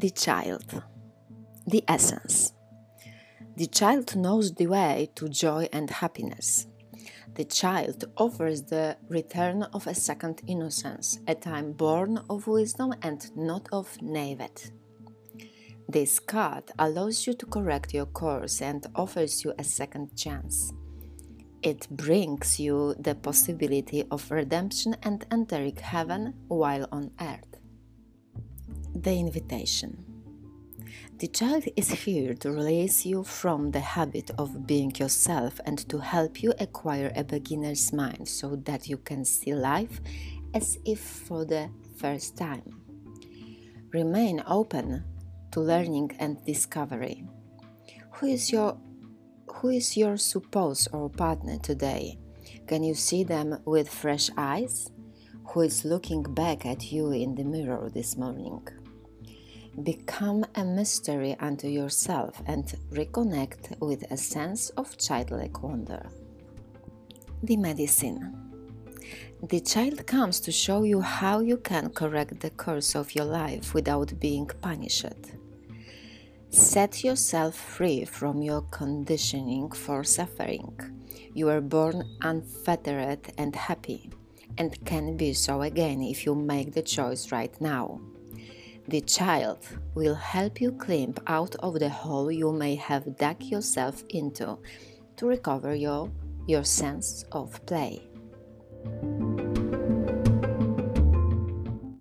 The child, the essence. The child knows the way to joy and happiness. The child offers the return of a second innocence, a time born of wisdom and not of naivete. This card allows you to correct your course and offers you a second chance. It brings you the possibility of redemption and entering heaven while on earth. The invitation. The child is here to release you from the habit of being yourself and to help you acquire a beginner's mind so that you can see life as if for the first time. Remain open to learning and discovery. Who is your who is your spouse or partner today? Can you see them with fresh eyes? Who is looking back at you in the mirror this morning? Become a mystery unto yourself and reconnect with a sense of childlike wonder. The medicine. The child comes to show you how you can correct the course of your life without being punished. Set yourself free from your conditioning for suffering. You were born unfettered and happy, and can be so again if you make the choice right now. The child will help you climb out of the hole you may have dug yourself into to recover your, your sense of play.